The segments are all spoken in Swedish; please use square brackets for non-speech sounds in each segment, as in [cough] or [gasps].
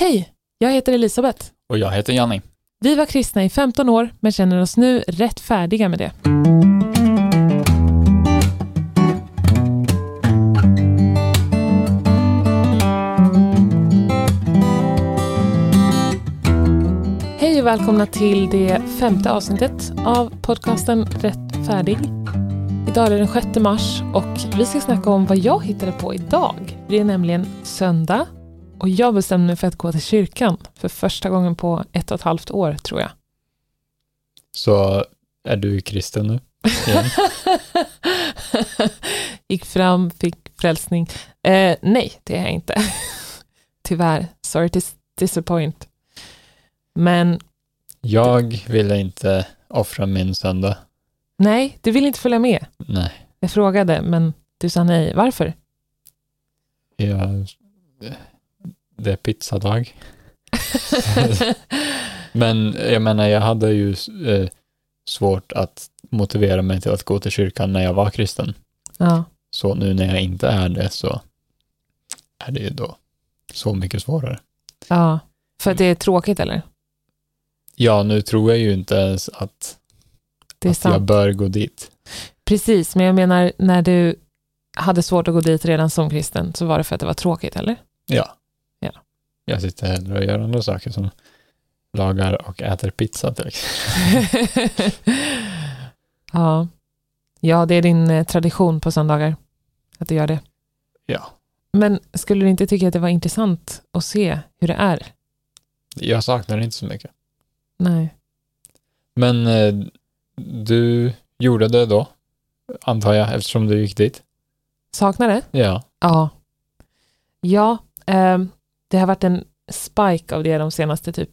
Hej, jag heter Elisabeth. Och jag heter Janni. Vi var kristna i 15 år men känner oss nu rätt färdiga med det. Hej och välkomna till det femte avsnittet av podcasten Rätt färdig. Idag är det den 6 mars och vi ska snacka om vad jag hittade på idag. Det är nämligen söndag och jag bestämde mig för att gå till kyrkan för första gången på ett och ett halvt år, tror jag. Så är du kristen nu? Igen? [laughs] Gick fram, fick frälsning. Eh, nej, det är jag inte. [laughs] Tyvärr. Sorry to disappoint. Men Jag ville inte offra min söndag. nej, du vill inte följa med. Nej. Jag frågade, men du sa nej. Varför? Jag, det är pizzadag. Men jag menar, jag hade ju eh, svårt att motivera mig till att gå till kyrkan när jag var kristen. ja, Så nu när jag inte är det så är det ju då så mycket svårare. ja. För att det är tråkigt, eller? Ja, nu tror jag ju inte ens att, att jag sant. bör gå dit. Precis, men jag menar när du hade svårt att gå dit redan som kristen så var det för att det var tråkigt, eller? Ja. Ja. Jag sitter hellre och gör andra saker som lagar och äter pizza till exempel. [laughs] ja. ja, det är din eh, tradition på söndagar att du gör det. Ja. Men skulle du inte tycka att det var intressant att se hur det är? Jag saknar det inte så mycket. Nej. Men eh, du gjorde det då, antar jag, eftersom du gick dit. Saknar det? Ja. Ja. Ja, ehm, det har varit en spike av det de senaste typ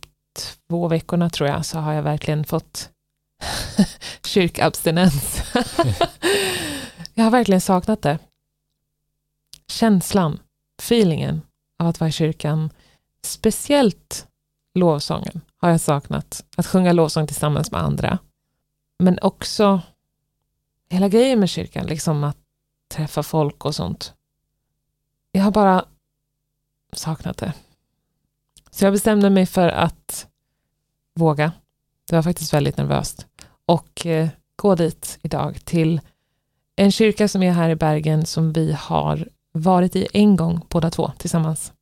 två veckorna tror jag, så har jag verkligen fått [laughs] kyrkabstinens. [laughs] jag har verkligen saknat det. Känslan, feelingen av att vara i kyrkan, speciellt lovsången har jag saknat. Att sjunga lovsång tillsammans med andra. Men också hela grejen med kyrkan, liksom att träffa folk och sånt. Jag har bara saknat det. Så jag bestämde mig för att våga. Det var faktiskt väldigt nervöst. Och eh, gå dit idag till en kyrka som är här i Bergen som vi har varit i en gång båda två tillsammans.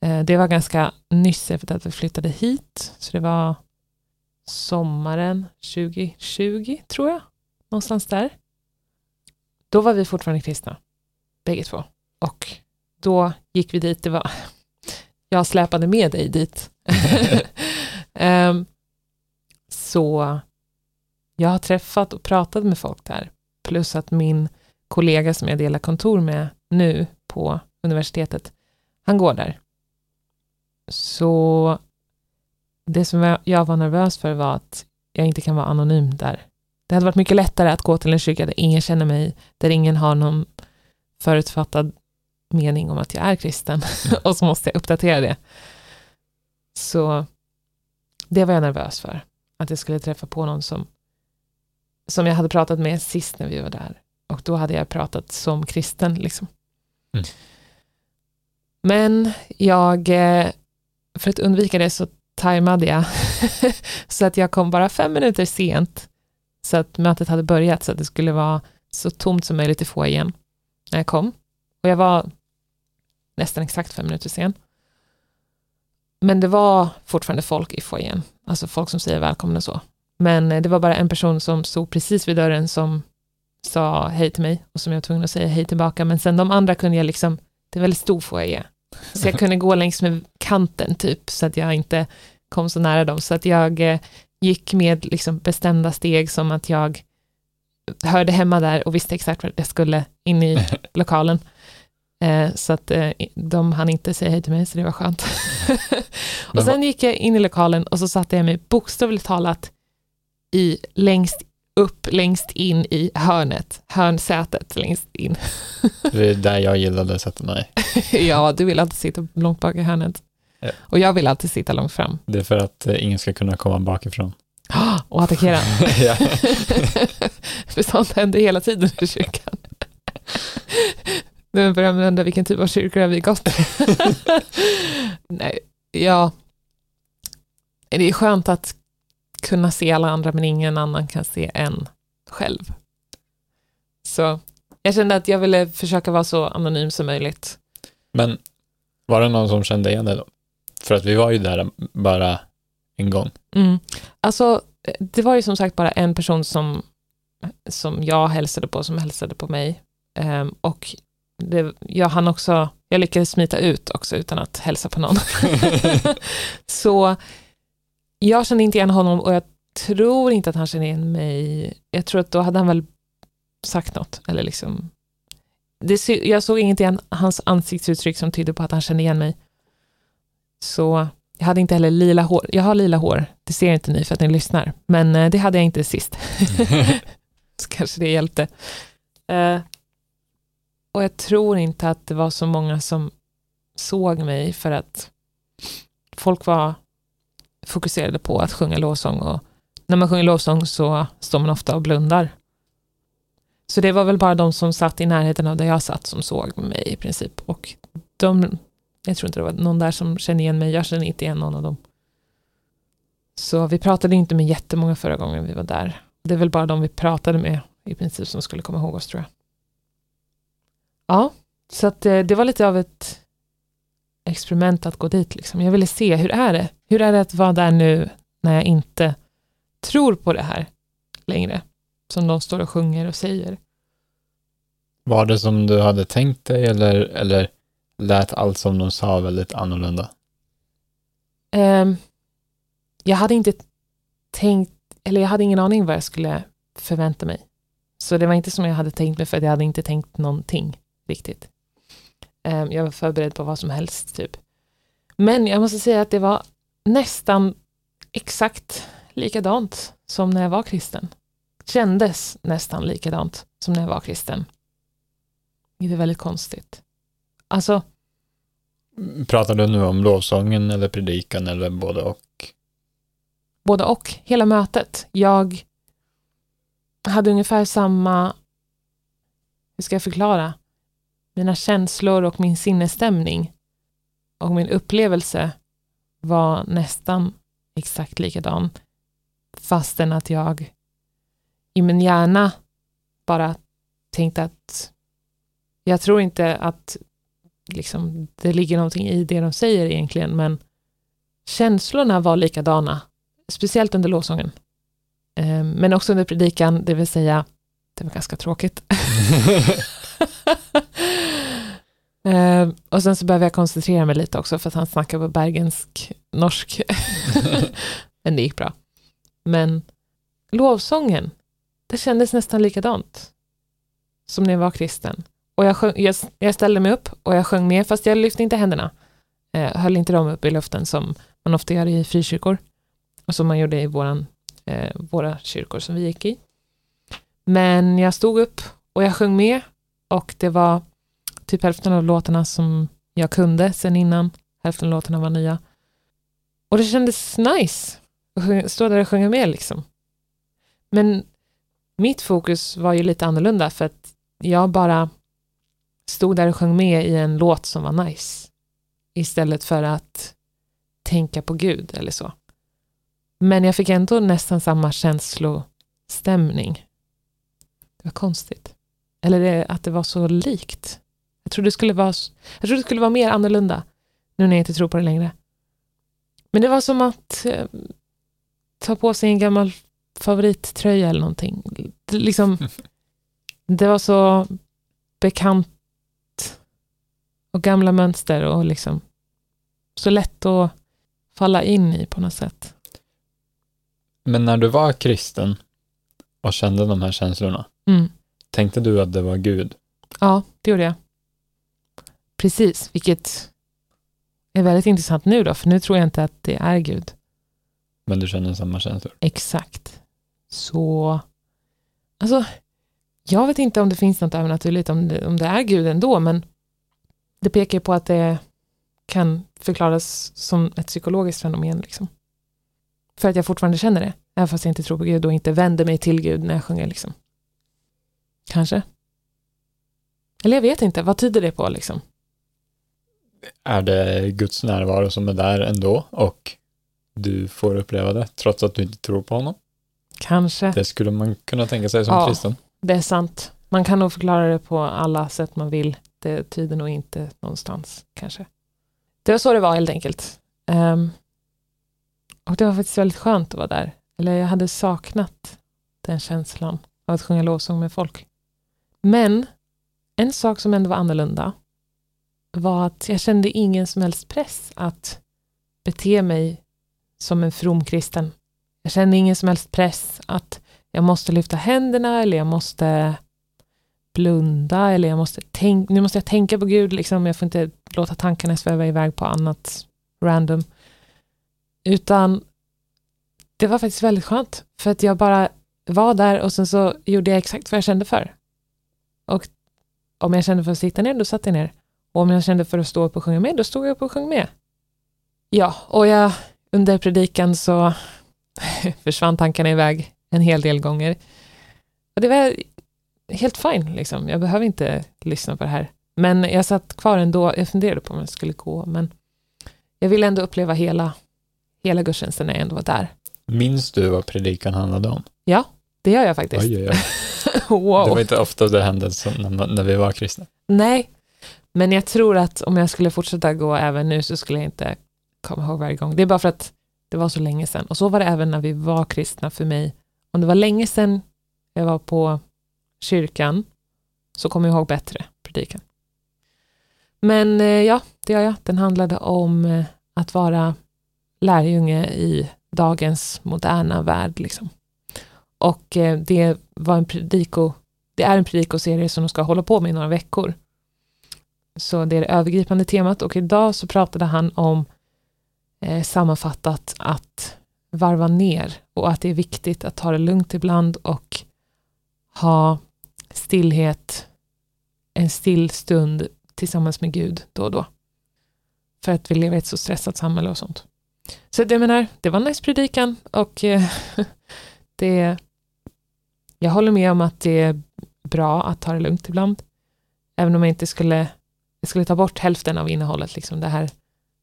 Eh, det var ganska nyss efter att vi flyttade hit. Så det var sommaren 2020 tror jag. Någonstans där. Då var vi fortfarande kristna, bägge två. Och då gick vi dit, det var, jag släpade med dig dit. [laughs] Ehm, så jag har träffat och pratat med folk där, plus att min kollega som jag delar kontor med nu på universitetet, han går där. Så det som jag- jag var nervös för var att jag inte kan vara anonym där. Det hade varit mycket lättare att gå till en kyrka där ingen känner mig, där ingen har någon förutfattad mening om att jag är kristen [laughs] och så måste jag uppdatera det. Så det var jag nervös för, att jag skulle träffa på någon som, som jag hade pratat med sist när vi var där. Och då hade jag pratat som kristen. Liksom. Mm. Men jag, eh, för att undvika det så tajmade jag [laughs] så att jag kom bara fem minuter sent så att mötet hade börjat så att det skulle vara så tomt som möjligt i foajén när jag kom. Och jag var nästan exakt fem minuter sen. Men det var fortfarande folk i foajén, alltså folk som säger välkomna och så. Men eh, det var bara en person som stod precis vid dörren som sa hej till mig och som jag var tvungen att säga hej tillbaka. Men sen de andra kunde jag liksom, det är väldigt stor foajé. Så jag kunde gå längs med kanten typ, så att jag inte kom så nära dem. Så att jag eh, gick med liksom bestämda steg som att jag hörde hemma där och visste exakt vart jag skulle in i [laughs] lokalen. Eh, så att eh, de hann inte säga hej till mig, så det var skönt. [laughs] och sen gick jag in i lokalen och så satte jag mig bokstavligt talat i längst upp, längst in i hörnet, hörnsätet längst in. [laughs] Det är där jag gillade att sätta mig. [laughs] ja, du vill alltid sitta långt bak i hörnet. Ja. Och jag vill alltid sitta långt fram. Det är för att eh, ingen ska kunna komma bakifrån. [gasps] Och attackera. För sånt händer hela tiden i kyrkan. Nu börjar man undra vilken typ av kyrkor har vi gått? [laughs] Nej, ja, det är skönt att kunna se alla andra men ingen annan kan se en själv. Så jag kände att jag ville försöka vara så anonym som möjligt. Men var det någon som kände igen dig då? För att vi var ju där bara en gång. Mm. Alltså, det var ju som sagt bara en person som, som jag hälsade på, som hälsade på mig. Um, och det, jag hann också, jag lyckades smita ut också utan att hälsa på någon. [laughs] så jag kände inte igen honom och jag tror inte att han kände igen mig. Jag tror att då hade han väl sagt något. Eller liksom, det, jag såg inget igen hans ansiktsuttryck som tydde på att han kände igen mig. Så jag hade inte heller lila hår. Jag har lila hår, det ser inte ni för att ni lyssnar. Men eh, det hade jag inte sist. [laughs] [laughs] så kanske det hjälpte. Och jag tror inte att det var så många som såg mig för att folk var fokuserade på att sjunga lovsång och när man sjunger lovsång så står man ofta och blundar. Så det var väl bara de som satt i närheten av där jag satt som såg mig i princip. Och de, jag tror inte det var någon där som kände igen mig, jag kände inte igen någon av dem. Så vi pratade inte med jättemånga förra gången vi var där. Det är väl bara de vi pratade med i princip som skulle komma ihåg oss tror jag. Ja, så att eh, det var lite av ett experiment att gå dit. Liksom. Jag ville se, hur är det? Hur är det att vara där nu när jag inte tror på det här längre? Som de står och sjunger och säger. Var det som du hade tänkt dig eller, eller lät allt som de sa väldigt annorlunda? Um, jag hade inte tänkt, eller jag hade ingen aning vad jag skulle förvänta mig. Så det var inte som jag hade tänkt mig för jag hade inte tänkt någonting riktigt. Um, jag var förberedd på vad som helst typ. Men jag måste säga att det var nästan exakt likadant som när jag var kristen. Kändes nästan likadant som när jag var kristen. Det är väldigt konstigt. Alltså. Pratar du nu om lovsången eller predikan eller både och? Både och. Hela mötet. Jag hade ungefär samma, hur ska jag förklara? Mina känslor och min sinnesstämning och min upplevelse var nästan exakt likadan. Fastän att jag i min hjärna bara tänkte att jag tror inte att liksom, det ligger någonting i det de säger egentligen, men känslorna var likadana, speciellt under lovsången. Ehm, men också under predikan, det vill säga, det var ganska tråkigt. [laughs] [laughs] Eh, och sen så behöver jag koncentrera mig lite också för att han snackar på bergensk norsk. [laughs] Men det gick bra. Men lovsången, det kändes nästan likadant som när jag var kristen. Och jag, sjöng, jag, jag, ställde mig upp och jag sjöng med, fast jag lyfte inte händerna. Eh, höll inte dem upp i luften som man ofta gör i frikyrkor. Och som man gjorde i våran, eh, våra kyrkor som vi gick i. Men jag stod upp och jag sjöng med och det var typ hälften av låtarna som jag kunde sen innan. Hälften av låtarna var nya. Och det kändes nice att stå där och sjunga med liksom. Men mitt fokus var ju lite annorlunda för att jag bara stod där och sjöng med i en låt som var nice. Istället för att tänka på Gud eller så. Men jag fick ändå nästan samma känslostämning. Det var konstigt. Eller det, att det var så likt. Jag trodde det skulle vara, jag trodde det skulle vara mer annorlunda. Nu när jag inte tror på det längre. Men det var som att eh, ta på sig en gammal favorittröja eller någonting. Det, liksom, [laughs] det var så bekant och gamla mönster och liksom så lätt att falla in i på något sätt. Men när du var kristen och kände de här känslorna, mm. tänkte du att det var Gud? Ja, det gjorde jag. Precis, vilket är väldigt intressant nu då, för nu tror jag inte att det är Gud. Men du känner samma känslor? Exakt. Så, alltså, jag vet inte om det finns något övernaturligt, om det, om det är Gud ändå, men det pekar på att det kan förklaras som ett psykologiskt fenomen. Liksom. För att jag fortfarande känner det, även fast jag inte tror på Gud och inte vänder mig till Gud när jag sjunger. Liksom. Kanske. Eller jag vet inte, vad tyder det på? Liksom? Är det Guds närvaro som är där ändå och du får uppleva det trots att du inte tror på honom? Kanske. Det skulle man kunna tänka sig som Ja. kristen. Det är sant. Man kan nog förklara det på alla sätt man vill. Det tyder nog inte någonstans, kanske. Det var så det var helt enkelt. Ehm, och det var faktiskt väldigt skönt att vara där. Eller jag hade saknat den känslan av att sjunga lovsång med folk. Men en sak som ändå var annorlunda var att jag kände ingen som helst press att bete mig som en from kristen. Jag kände ingen som helst press att jag måste lyfta händerna eller jag måste blunda eller jag måste tänka, nu måste jag tänka på Gud, liksom. jag får inte låta tankarna sväva iväg på annat random. Utan det var faktiskt väldigt skönt för att jag bara var där och sen så gjorde jag exakt vad jag kände för. Och om jag kände för att sitta ner, då satt jag ner. Och om jag kände för att stå upp och sjunga med, då stod jag upp och sjöng med. Ja, och jag, under predikan så [laughs] försvann tankarna iväg en hel del gånger. Och det var helt fine, liksom. jag behöver inte lyssna på det här. Men jag satt kvar ändå, jag funderade på om jag skulle gå, men jag ville ändå uppleva hela, hela gudstjänsten när jag ändå var där. Minns du vad predikan handlade om? Det gör jag faktiskt. Oj, oj, oj. [laughs] wow. Det var inte ofta det hände när vi var kristna. Nej, men jag tror att om jag skulle fortsätta gå även nu så skulle jag inte komma ihåg varje gång. Det är bara för att det var så länge sedan. Och så var det även när vi var kristna för mig. Om det var länge sedan jag var på kyrkan så kommer jag ihåg bättre predikan. Men eh, ja, det gör jag. Den handlade om eh, att vara lärjunge i dagens moderna värld. Liksom. Och eh, det var en prediko det är en predikoserie som de ska hålla på med i några veckor. Så det är det övergripande temat och idag så pratade han om eh, sammanfattat att varva ner och att det är viktigt att ta det lugnt ibland och ha stillhet, en still stund tillsammans med Gud då och då. För att vi lever i ett så stressat samhälle och sånt. Så det menar, det var en nice predikan och eh, [laughs] det jag håller med om att det är bra att ta det lugnt ibland. Även om jag inte skulle, jag skulle ta bort hälften av innehållet, liksom det här,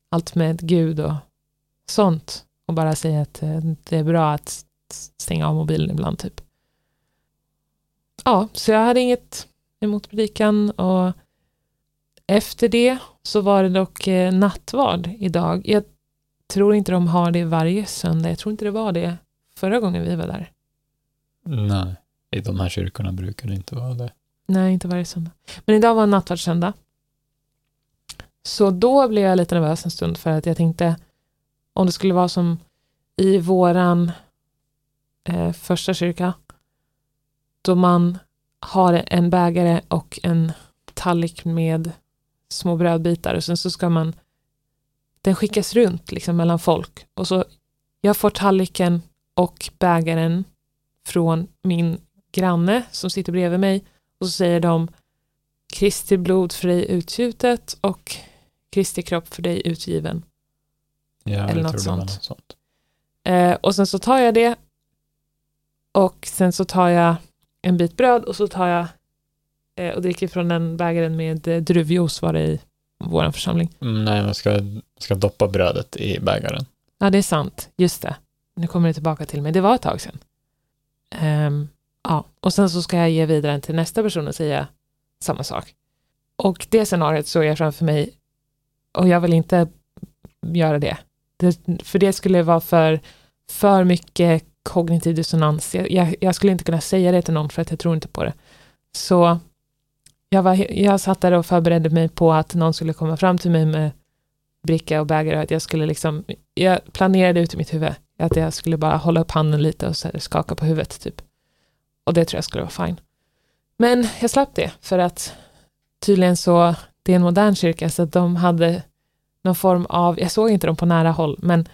allt med Gud och sånt. Och bara säga att eh, det är bra att stänga av mobilen ibland, typ. Ja, så jag hade inget emot predikan och efter det så var det dock eh, nattvard idag. Jag tror inte de har det varje söndag. Jag tror inte det var det förra gången vi var där. Nej, i de här kyrkorna brukar det inte vara det. Nej, inte varje söndag. Men idag var nattvardssöndag. Så då blev jag lite nervös en stund för att jag tänkte om det skulle vara som i våran eh, första kyrka då man har en bägare och en tallrik med små brödbitar och sen så ska man den skickas runt liksom mellan folk. Och så jag får tallriken och bägaren från min granne som sitter bredvid mig och så säger de Kristi blod för dig utgjutet och Kristi kropp för dig utgiven. Ja, Eller något sånt. något sånt. Eh, och sen så tar jag det och sen så tar jag en bit bröd och så tar jag eh, och dricker från den bägaren med eh, druvjuice var det i vår församling. Mm, nej, man ska, ska doppa brödet i bägaren. Ja, det är sant. Just det. Nu kommer det tillbaka till mig. Det var ett tag sedan. Ehm, ja, och sen så ska jag ge vidare till nästa person och säga samma sak. Och det scenariot såg jag framför mig och jag vill inte göra det. det för det skulle vara för, för mycket kognitiv dissonans. Jag, jag, jag skulle inte kunna säga det till någon för att jag tror inte på det. Så jag, var, jag satt där och förberedde mig på att någon skulle komma fram till mig med bricka och bägare och att jag skulle liksom, jag planerade ut i mitt huvud att jag skulle bara hålla upp handen lite och så här skaka på huvudet typ. Och det tror jag skulle vara fine. Men jag slapp det för att tydligen så, det är en modern kyrka så att de hade någon form av, jag såg inte dem på nära håll, men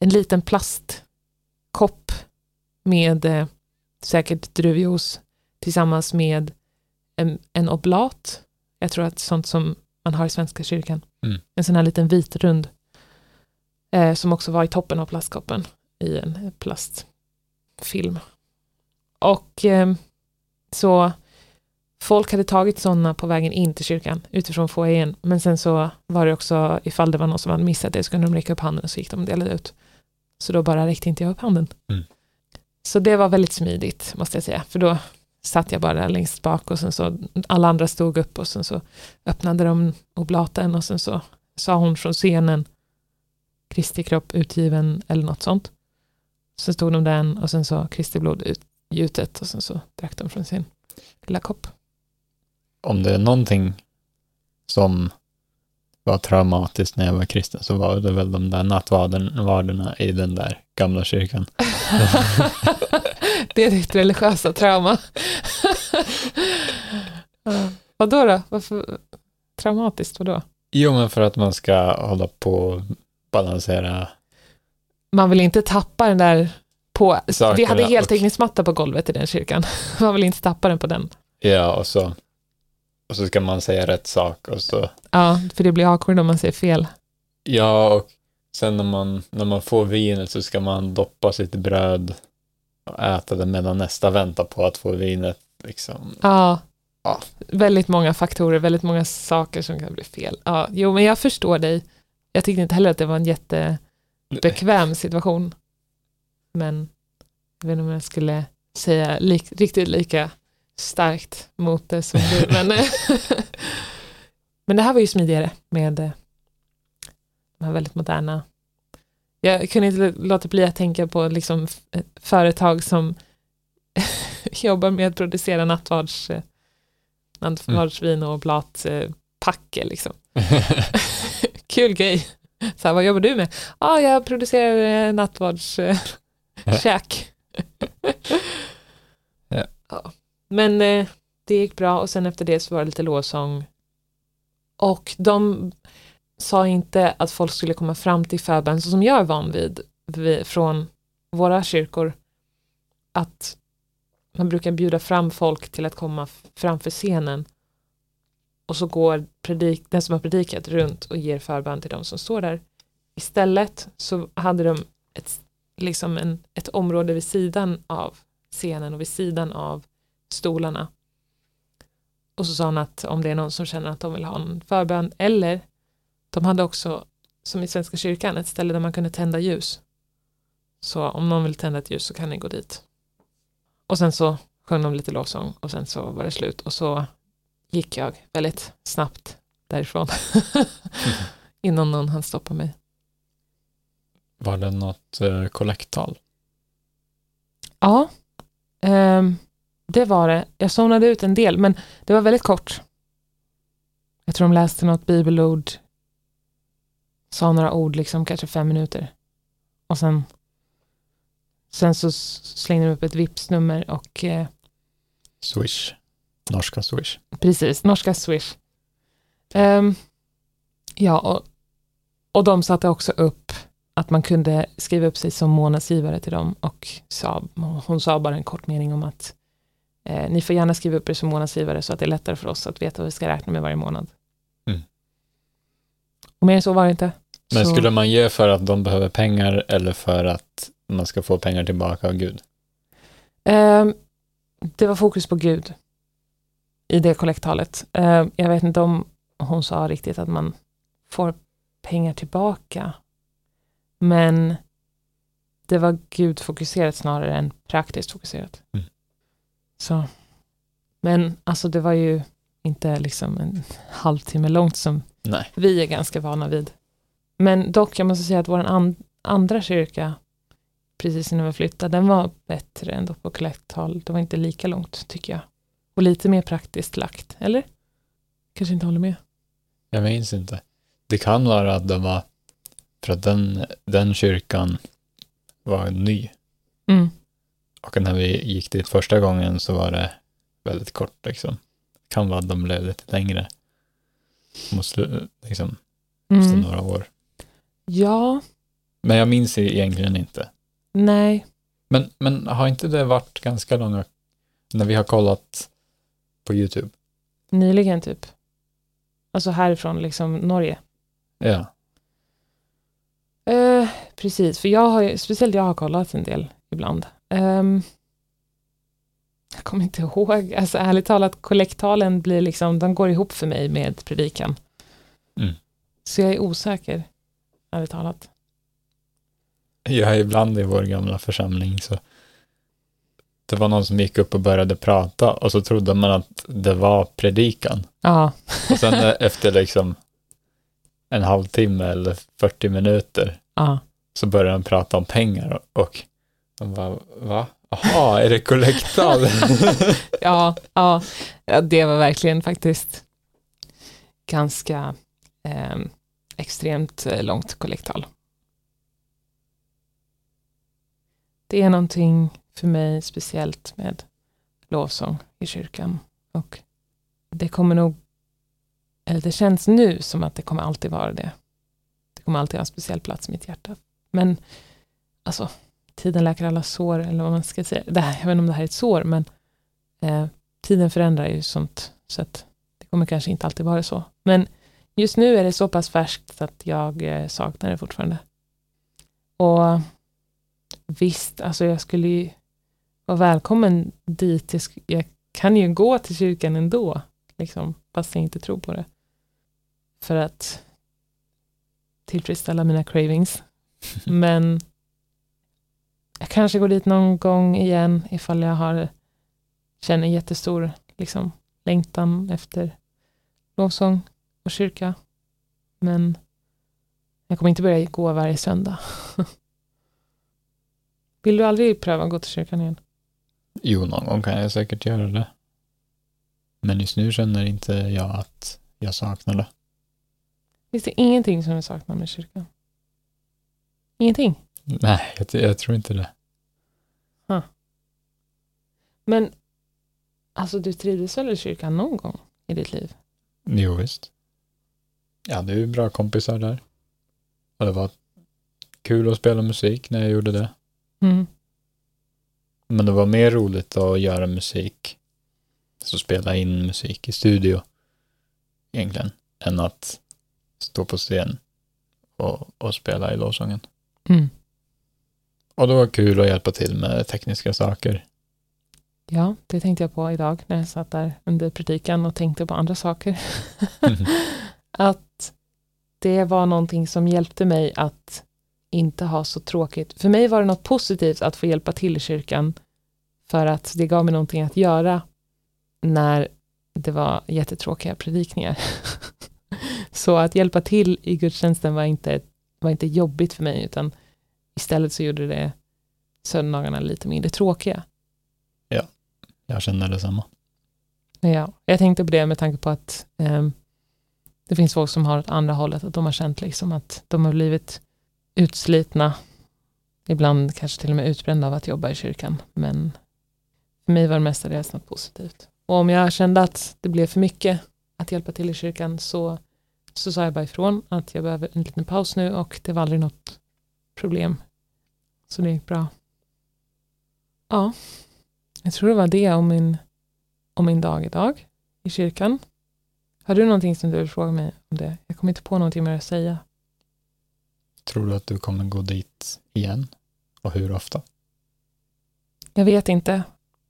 en liten plastkopp med eh, säkert druvjuice tillsammans med en, en oblat. Jag tror att sånt som man har i Svenska kyrkan. Mm. En sån här liten vit rund eh, som också var i toppen av plastkoppen i en plastfilm. Och eh, så folk hade tagit sådana på vägen in till kyrkan utifrån foajén. Men sen så var det också, ifall det var någon som hade missat det, så kunde de räcka upp handen och så gick de och delade ut. Så då bara räckte inte jag upp handen. Mm. Så det var väldigt smidigt, måste jag säga. För då satt jag bara längst bak och sen så alla andra stod upp och sen så öppnade de oblaten och sen så sa hon från scenen Kristi kropp utgiven eller något sånt. Sen stod de den och sen så Kristi blod utgjutet och sen så drack de från sin lilla kopp. Om det är någonting som var traumatiskt när jag var kristen så var det väl de där nattvarderna i den där gamla kyrkan. [laughs] det är ditt religiösa trauma. [laughs] Vad då? då? Varför traumatiskt? Vadå? Jo, men för att man ska hålla på och balansera. Man vill inte tappa den där på... Sakerna vi hade heltäckningsmatta på golvet i den kyrkan. [laughs] Man vill inte tappa den på den. Ja, och så, och så ska man säga rätt sak och så... Ja, för det blir awkward om man säger fel. Ja, och sen när man, när man får vinet så ska man doppa sitt bröd och äta det medan nästa väntar på att få vinet. Liksom. Ja, ja, väldigt många faktorer, väldigt många saker som kan bli fel. Ja, jo, men jag förstår dig. Jag tyckte inte heller att det var en jättebekväm situation. Men jag vet inte om jag skulle säga lik, riktigt lika starkt mot det som du. men, [laughs] [laughs] men det här var ju smidigare med de här väldigt moderna jag kunde inte låta bli att tänka på liksom företag som [laughs] jobbar med att producera nattvards, eh, nattvardsvin och blatpacke. Liksom. Kul grej. Så här, vad jobbar du med? Ja, ah, jag producerar eh, nattvardskäk. ja. ja. Men eh, det gick bra och sen efter det så var det lite lovsång. Och de sa inte att folk skulle komma fram till förbön så som jag är van vid, vid från våra kyrkor. Att man brukar bjuda fram folk till att komma framför scenen och så går predik, den som har predikat runt och ger förbön till de som står där. Istället så hade de ett, liksom en, ett område vid sidan av scenen och vid sidan av stolarna. Och så sa han att om det är någon som känner att de vill ha en förbön eller de hade också, som i Svenska kyrkan, ett ställe där man kunde tända ljus. Så om någon vill tända ett ljus så kan ni gå dit. Och sen så sjöng de lite lovsång och sen så var det slut och så gick jag väldigt snabbt därifrån. [laughs] Innan någon hann stoppa mig. Var det något eh, kollekttal? Ja, eh, det var det. Jag zonade ut en del, men det var väldigt kort. Jag tror de läste något bibelord sa några ord, liksom kanske fem minuter. Och sen, sen så slängde de upp ett Vipps-nummer och... Eh, Swish. Norska Swish. Precis, norska Swish. Um, ja, och, och de satte också upp att man kunde skriva upp sig som månadsgivare till dem och sa, hon sa bara en kort mening om att eh, ni får gärna skriva upp er som månadsgivare så att det är lättare för oss att veta vad vi ska räkna med varje månad. Och mer än så var det inte. Men så... skulle man ge för att de behöver pengar eller för att man ska få pengar tillbaka av Gud? Um, det var fokus på Gud i det kollekttalet. Um, jag vet inte om hon sa riktigt att man får pengar tillbaka. Men det var Gud fokuserat snarare än praktiskt fokuserat. Mm. Så. Men alltså det var ju inte liksom en halvtimme långt som Nej. vi är ganska vana vid. Men dock, jag måste säga att vår and andra kyrka, precis innan vi flyttade, den var bättre ändå på kollekttal. Det var inte lika långt, tycker jag. Och lite mer praktiskt lagt, eller? Kanske inte håller med? Jag minns inte. Det kan vara att det var, för att den, den kyrkan var ny. Mm. Och när vi gick dit första gången så var det väldigt kort liksom. Kan vara att de blev lite längre. Måste, liksom, efter mm. några år. Ja. Men jag minns egentligen inte. Nej. Men, men har inte det varit ganska långa, när vi har kollat på YouTube? Nyligen typ. Alltså härifrån liksom Norge. Ja. Uh, precis, för jag har speciellt jag har kollat en del ibland. Um, Jag kommer inte ihåg, alltså ärligt talat, kollektalen blir liksom, de går ihop för mig med predikan. Mm. Så jag är osäker, ärligt talat. Jag är ibland i vår gamla församling så det var någon som gick upp och började prata och så trodde man att det var predikan. Ja, Och sen eh, efter liksom en halvtimme eller 40 minuter ja, så började han prata om pengar och de bara, va? Jaha, är det kollektal? [laughs] ja, ja, det var verkligen faktiskt ganska ehm, eh, extremt långt kollektal. Det är någonting för mig speciellt med lovsång i kyrkan och det kommer nog, eller det känns nu som att det kommer alltid vara det. Det kommer alltid ha en speciell plats i mitt hjärta. Men alltså, tiden läker alla sår, eller vad man ska säga. Det här, jag vet inte om det här är ett sår, men eh, tiden förändrar ju sånt, så att det kommer kanske inte alltid vara så. Men just nu är det så pass färskt att jag eh, saknar det fortfarande. Och visst, alltså jag skulle ju vara välkommen dit. Jag, jag kan ju gå till kyrkan ändå, liksom, fast jag inte tror på det. För att tillfredsställa mina cravings. [laughs] Men jag kanske går dit någon gång igen ifall jag har, känner jättestor liksom, längtan efter lovsång och kyrka. Men jag kommer inte börja gå varje söndag. [laughs] Vill du aldrig pröva att gå till kyrkan igen? Jo, någon gång kan jag säkert göra det. Men just nu känner inte jag att jag saknar det. Finns det ingenting som du saknar med kyrkan? Ingenting? Nej, jag, jag tror inte det. Men alltså du trivdes väl i kyrkan någon gång i ditt liv? Jo, visst. Jag hade ju bra kompisar där. Och det var kul att spela musik när jag gjorde det. Mm. Men det var mer roligt att göra musik, så spela in musik i studio egentligen, än att stå på scen och, och spela i lovsången. Mm. Och det var kul att hjälpa till med tekniska saker. Ja, det tänkte jag på idag när jag satt där under predikan och tänkte på andra saker. [laughs] att det var någonting som hjälpte mig att inte ha så tråkigt. För mig var det något positivt att få hjälpa till i kyrkan för att det gav mig någonting att göra när det var jättetråkiga predikningar. [laughs] så att hjälpa till i gudstjänsten var inte, var inte jobbigt för mig utan istället så gjorde det söndagarna lite mindre tråkiga. Jag känner detsamma. Ja, jag tänkte på det med tanke på att ehm, det finns folk som har åt andra hållet, att de har känt liksom att de har blivit utslitna, ibland kanske till och med utbrända av att jobba i kyrkan, men för mig var det mestadels något positivt. Och om jag kände att det blev för mycket att hjälpa till i kyrkan så, så sa jag bara ifrån att jag behöver en liten paus nu och det var aldrig något problem. Så det gick bra. Ja, jag tror det var det om min om min dag idag i kyrkan. Har du någonting som du vill fråga mig om det? Jag kommer inte på någonting mer att säga. Tror du att du kommer gå dit igen? Och hur ofta? Jag vet inte.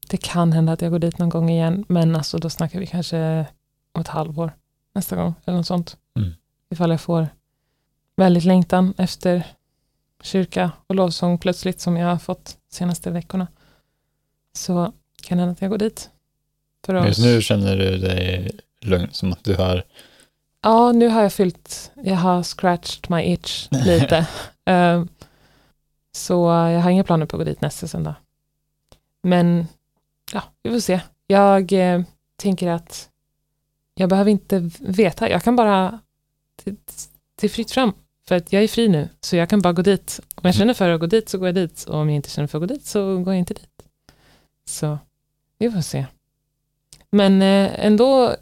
Det kan hända att jag går dit någon gång igen, men alltså då snackar vi kanske om ett halvår nästa gång eller något sånt. Mm. Ifall jag får väldigt längtan efter kyrka och lovsång plötsligt som jag har fått de senaste veckorna. Så kan det hända att jag går dit. För att Just nu känner du dig lugn, som att du har... Ja, nu har jag fyllt, jag har scratched my itch [laughs] lite. Ehm, så jag har inga planer på att gå dit nästa söndag. Men ja, vi får se. Jag eh, tänker att jag behöver inte veta, jag kan bara, det är fritt fram. För att jag är fri nu, så jag kan bara gå dit. Om jag känner för att gå dit så går jag dit. Och om jag inte känner för att gå dit så går jag inte dit. Så vi får se. Men eh, ändå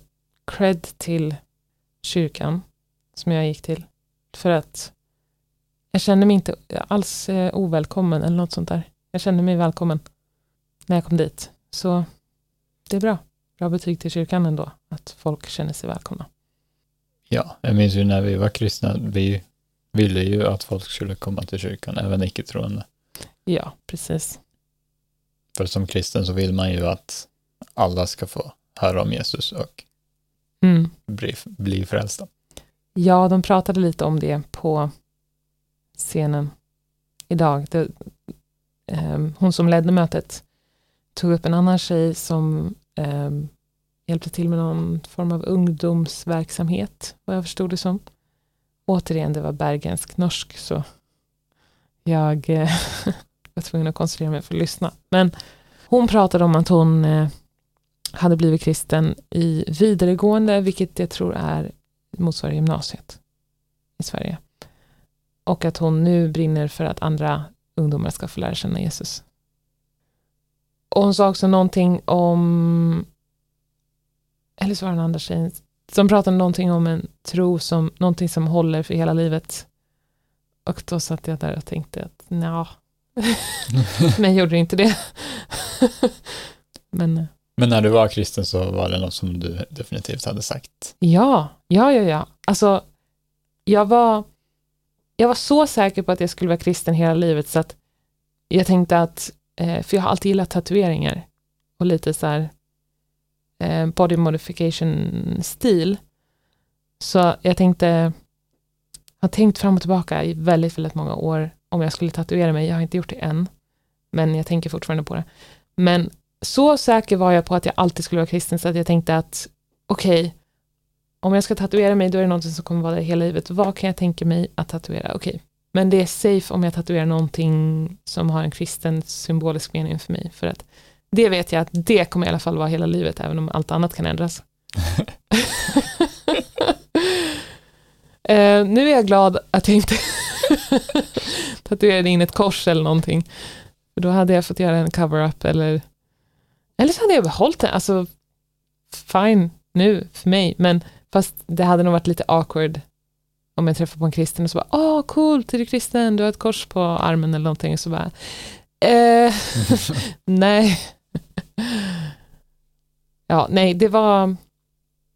cred till kyrkan som jag gick till. För att jag kände mig inte alls eh, ovälkommen eller något sånt där. Jag kände mig välkommen när jag kom dit. Så det är bra. Bra betyg till kyrkan ändå, att folk känner sig välkomna. Ja, jag minns ju när vi var kristna, vi ville ju att folk skulle komma till kyrkan, även icke-troende. Ja, precis. För som kristen så vill man ju att alla ska få höra om Jesus och Mm. bli, bli frälsta. Ja, de pratade lite om det på scenen idag. Det, ehm, hon som ledde mötet tog upp en annan tjej som ehm, hjälpte till med någon form av ungdomsverksamhet, vad jag förstod det som. Återigen, det var bergensk norsk, så eh, [laughs] jag var tvungen att koncentrera mig för att lyssna. Men hon pratade om att hon eh, hade blivit kristen i vidaregående, vilket jag tror är motsvarar gymnasiet i Sverige. Och att hon nu brinner för att andra ungdomar ska få lära känna Jesus. Och hon sa också någonting om, eller så var det den andra tjejen, som pratade någonting om en tro som, någonting som håller för hela livet. Och då satt jag där och tänkte att nja, [laughs] mig gjorde inte det. Men Men när du var kristen så var det något som du definitivt hade sagt. Ja, ja, ja, ja. Alltså, jag var, jag var så säker på att jag skulle vara kristen hela livet så att jag tänkte att, eh, för jag har alltid gillat tatueringar och lite så här eh, body modification-stil. Så jag tänkte, har tänkt fram och tillbaka i väldigt, väldigt många år om jag skulle tatuera mig. Jag har inte gjort det än, men jag tänker fortfarande på det. Men så säker var jag på att jag alltid skulle vara kristen så att jag tänkte att okej, om jag ska tatuera mig då är det någonting som kommer vara där hela livet. Vad kan jag tänka mig att tatuera? Okej, men det är safe om jag tatuerar någonting som har en kristen symbolisk mening för mig. För att det vet jag att det kommer i alla fall vara hela livet, även om allt annat kan ändras. [laughs] Eh, nu är jag glad att jag inte [laughs] tatuerade in ett kors eller någonting. För då hade jag fått göra en cover-up eller eller så hade jag behållit den. Alltså, fine nu för mig, men fast det hade nog varit lite awkward om jag träffar på en kristen och så bara, åh, coolt, är du kristen? Du har ett kors på armen eller någonting. Och så bara, eh, [laughs] nej. Ja, nej, det var,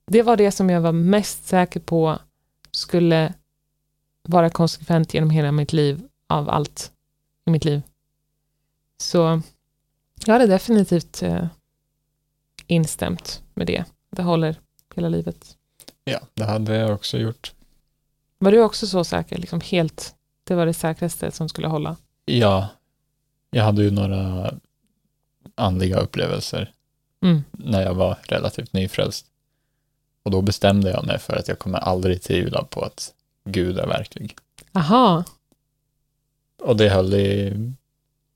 det var det som jag var mest säker på skulle vara konsekvent genom hela mitt liv, av allt i mitt liv. Så jag hade definitivt eh, instämt med det. Det håller hela livet. Ja, det hade jag också gjort. Var du också så säker? Liksom helt, det var det säkraste som skulle hålla? Ja, jag hade ju några andliga upplevelser Mm. när jag var relativt nyfrälst. Och då bestämde jag mig för att jag kommer aldrig tvivla på att Gud är verklig. Aha, Och det höll i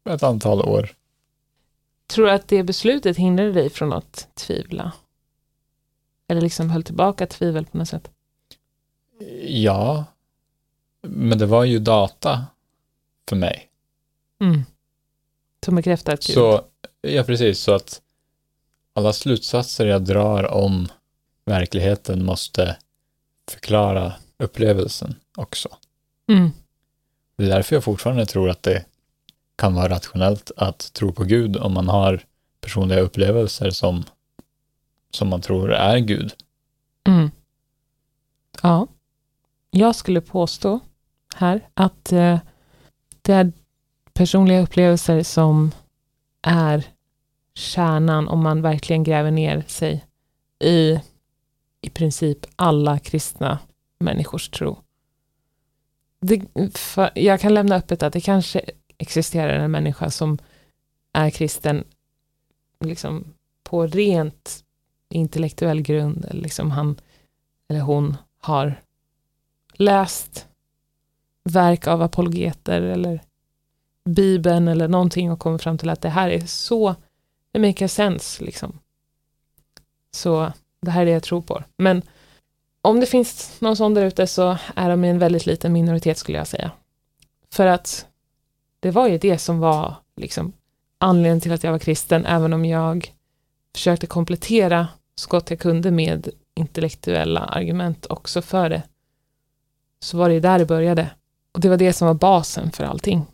ett antal år. tror du att det beslutet hindrade dig från att tvivla? Eller liksom höll tillbaka tvivel på något sätt? Ja, men det var ju data för mig. Mm. Som bekräftar att Gud... Så, ja precis, så att alla slutsatser jag drar om verkligheten måste förklara upplevelsen också. Mm. Det är därför jag fortfarande tror att det kan vara rationellt att tro på Gud om man har personliga upplevelser som, som man tror är Gud. Mm. Ja. Jag skulle påstå här att eh, det är personliga upplevelser som är kärnan om man verkligen gräver ner sig i i princip alla kristna människors tro. Det, för, jag kan lämna öppet att det kanske existerar en människa som är kristen liksom på rent intellektuell grund. Eller liksom han eller hon har läst verk av apologeter eller Bibeln eller någonting och kommit fram till att det här är så, det makes sense liksom. Så det här är det jag tror på. Men om det finns någon sån där ute så är de i en väldigt liten minoritet skulle jag säga. För att det var ju det som var liksom anledningen till att jag var kristen, även om jag försökte komplettera så gott jag kunde med intellektuella argument också för det. Så var det ju där det började. Och det var det som var basen för allting.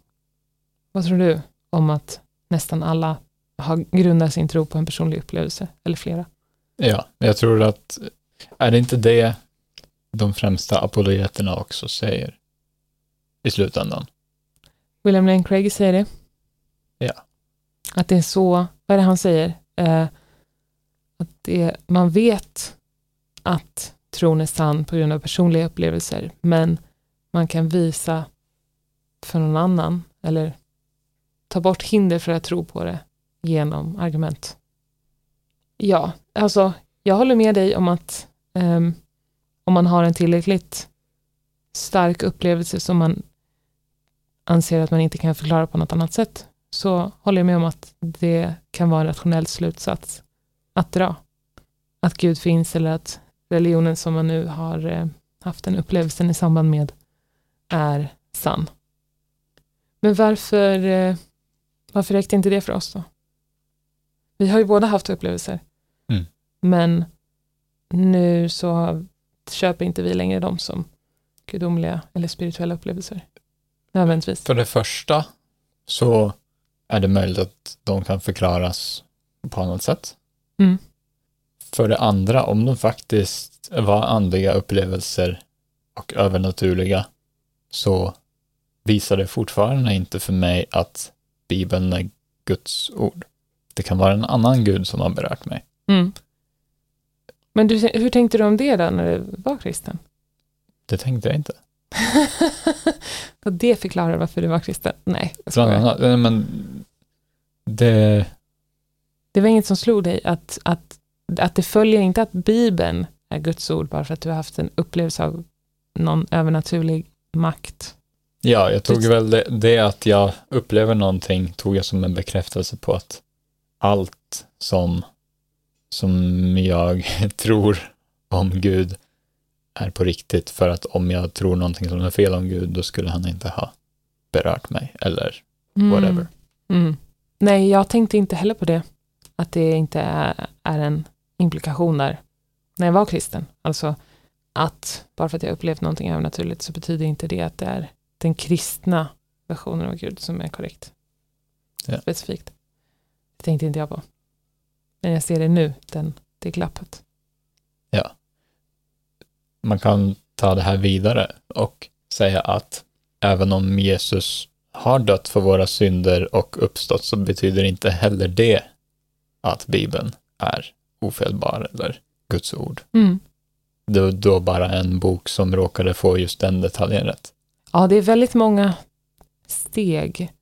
Vad tror du om att nästan alla har grundat sin tro på en personlig upplevelse, eller flera? Ja, jag tror att, är det inte det de främsta apologeterna också säger i slutändan? William Lane Craig säger det. Ja. Att det är så, vad är det han säger? Eh, Att det, man vet att tron är sann på grund av personliga upplevelser, men man kan visa för någon annan eller ta bort hinder för att tro på det genom argument. Ja, alltså jag håller med dig om att um, om man har en tillräckligt stark upplevelse som man anser att man inte kan förklara på något annat sätt så håller jag med om att det kan vara en rationell slutsats att dra. Att Gud finns eller att religionen som man nu har eh, haft den upplevelsen i samband med är sann. Men varför, eh, varför räckte inte det för oss då? Vi har ju båda haft upplevelser. Mm. Men nu så köper inte vi längre dem som gudomliga eller spirituella upplevelser. Nödvändigtvis. För det första så är det möjligt att de kan förklaras på annat sätt. Mm. För det andra, om de faktiskt var andliga upplevelser och övernaturliga så visar det fortfarande inte för mig att Bibeln är Guds ord. Det kan vara en annan Gud som har berört mig. Mm. Men du, hur tänkte du om det då när du var kristen? Det tänkte jag inte. [laughs] Och det förklarar varför du var kristen? Nej, Bland annat, men det, Det var inget som slog dig att, att, att det följer inte att Bibeln är Guds ord bara för att du har haft en upplevelse av någon övernaturlig makt. ja, jag tog väl det, det att jag upplever någonting tog jag som en bekräftelse på att allt som, som jag [laughs] tror om Gud är på riktigt för att om jag tror någonting som är fel om Gud då skulle han inte ha berört mig eller whatever. Mm. Nej, jag tänkte inte heller på det. Att det inte är, är en implikation där. När jag var kristen. Alltså att bara för att jag upplevt någonting övernaturligt så betyder inte det att det är den kristna versionen av Gud som är korrekt. Ja. Specifikt. Det tänkte inte jag på. Men jag ser det nu, den, det glappet. Man kan ta det här vidare och säga att även om Jesus har dött för våra synder och uppstått så betyder inte heller det att Bibeln är ofelbar eller Guds ord. Mm. Det är då bara en bok som råkade få just den detaljen rätt. Ja, det är väldigt många steg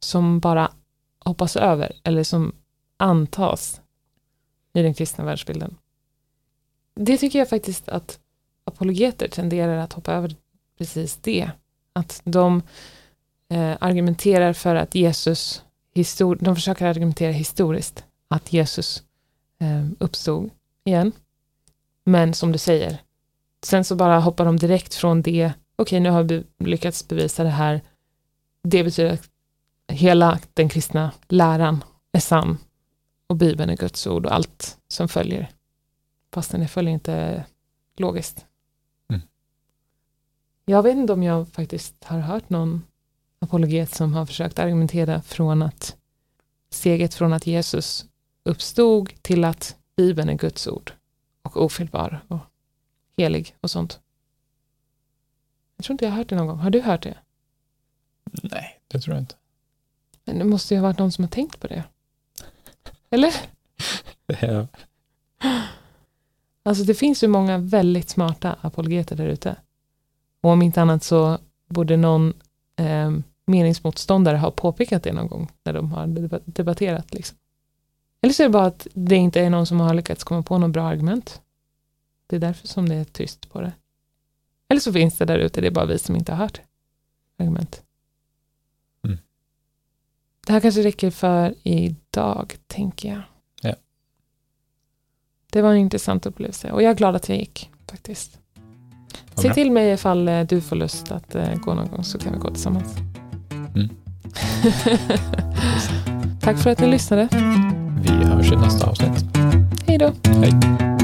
som bara hoppas över eller som antas i den kristna världsbilden. Det tycker jag faktiskt att apologeter tenderar att hoppa över precis det. Att de eh, argumenterar för att Jesus, histor- de försöker argumentera historiskt att Jesus eh, uppstod igen. Men som du säger, sen så bara hoppar de direkt från det okej, nu har vi lyckats bevisa det här. Det betyder att hela den kristna läran är sann och Bibeln är Guds ord och allt som följer. Fastän det följer inte logiskt. Mm. Jag vet inte om jag faktiskt har hört någon apologet som har försökt argumentera från att steget från att Jesus uppstod till att Bibeln är Guds ord och ofelbar och helig och sånt. Jag tror inte jag har hört det någon gång. Har du hört det? Nej, det tror jag inte. Men det måste ju ha varit någon som har tänkt på det. Eller? Ja. Alltså det finns ju många väldigt smarta apologeter där ute. Och om inte annat så borde någon eh, meningsmotståndare ha påpekat det någon gång när de har deba- debatterat. Liksom. Eller så är det bara att det inte är någon som har lyckats komma på något bra argument. Det är därför som det är tyst på det. Eller så finns det där ute, det är bara vi som inte har hört argument. Det här kanske räcker för idag, tänker jag. Ja. Det var en intressant upplevelse och jag är glad att jag gick faktiskt. Säg till mig ifall eh, du får lust att eh, gå någon gång så kan vi gå tillsammans. Mm. [laughs] Tack för att ni lyssnade. Vi hörs i nästa avsnitt. Hej då. Hej.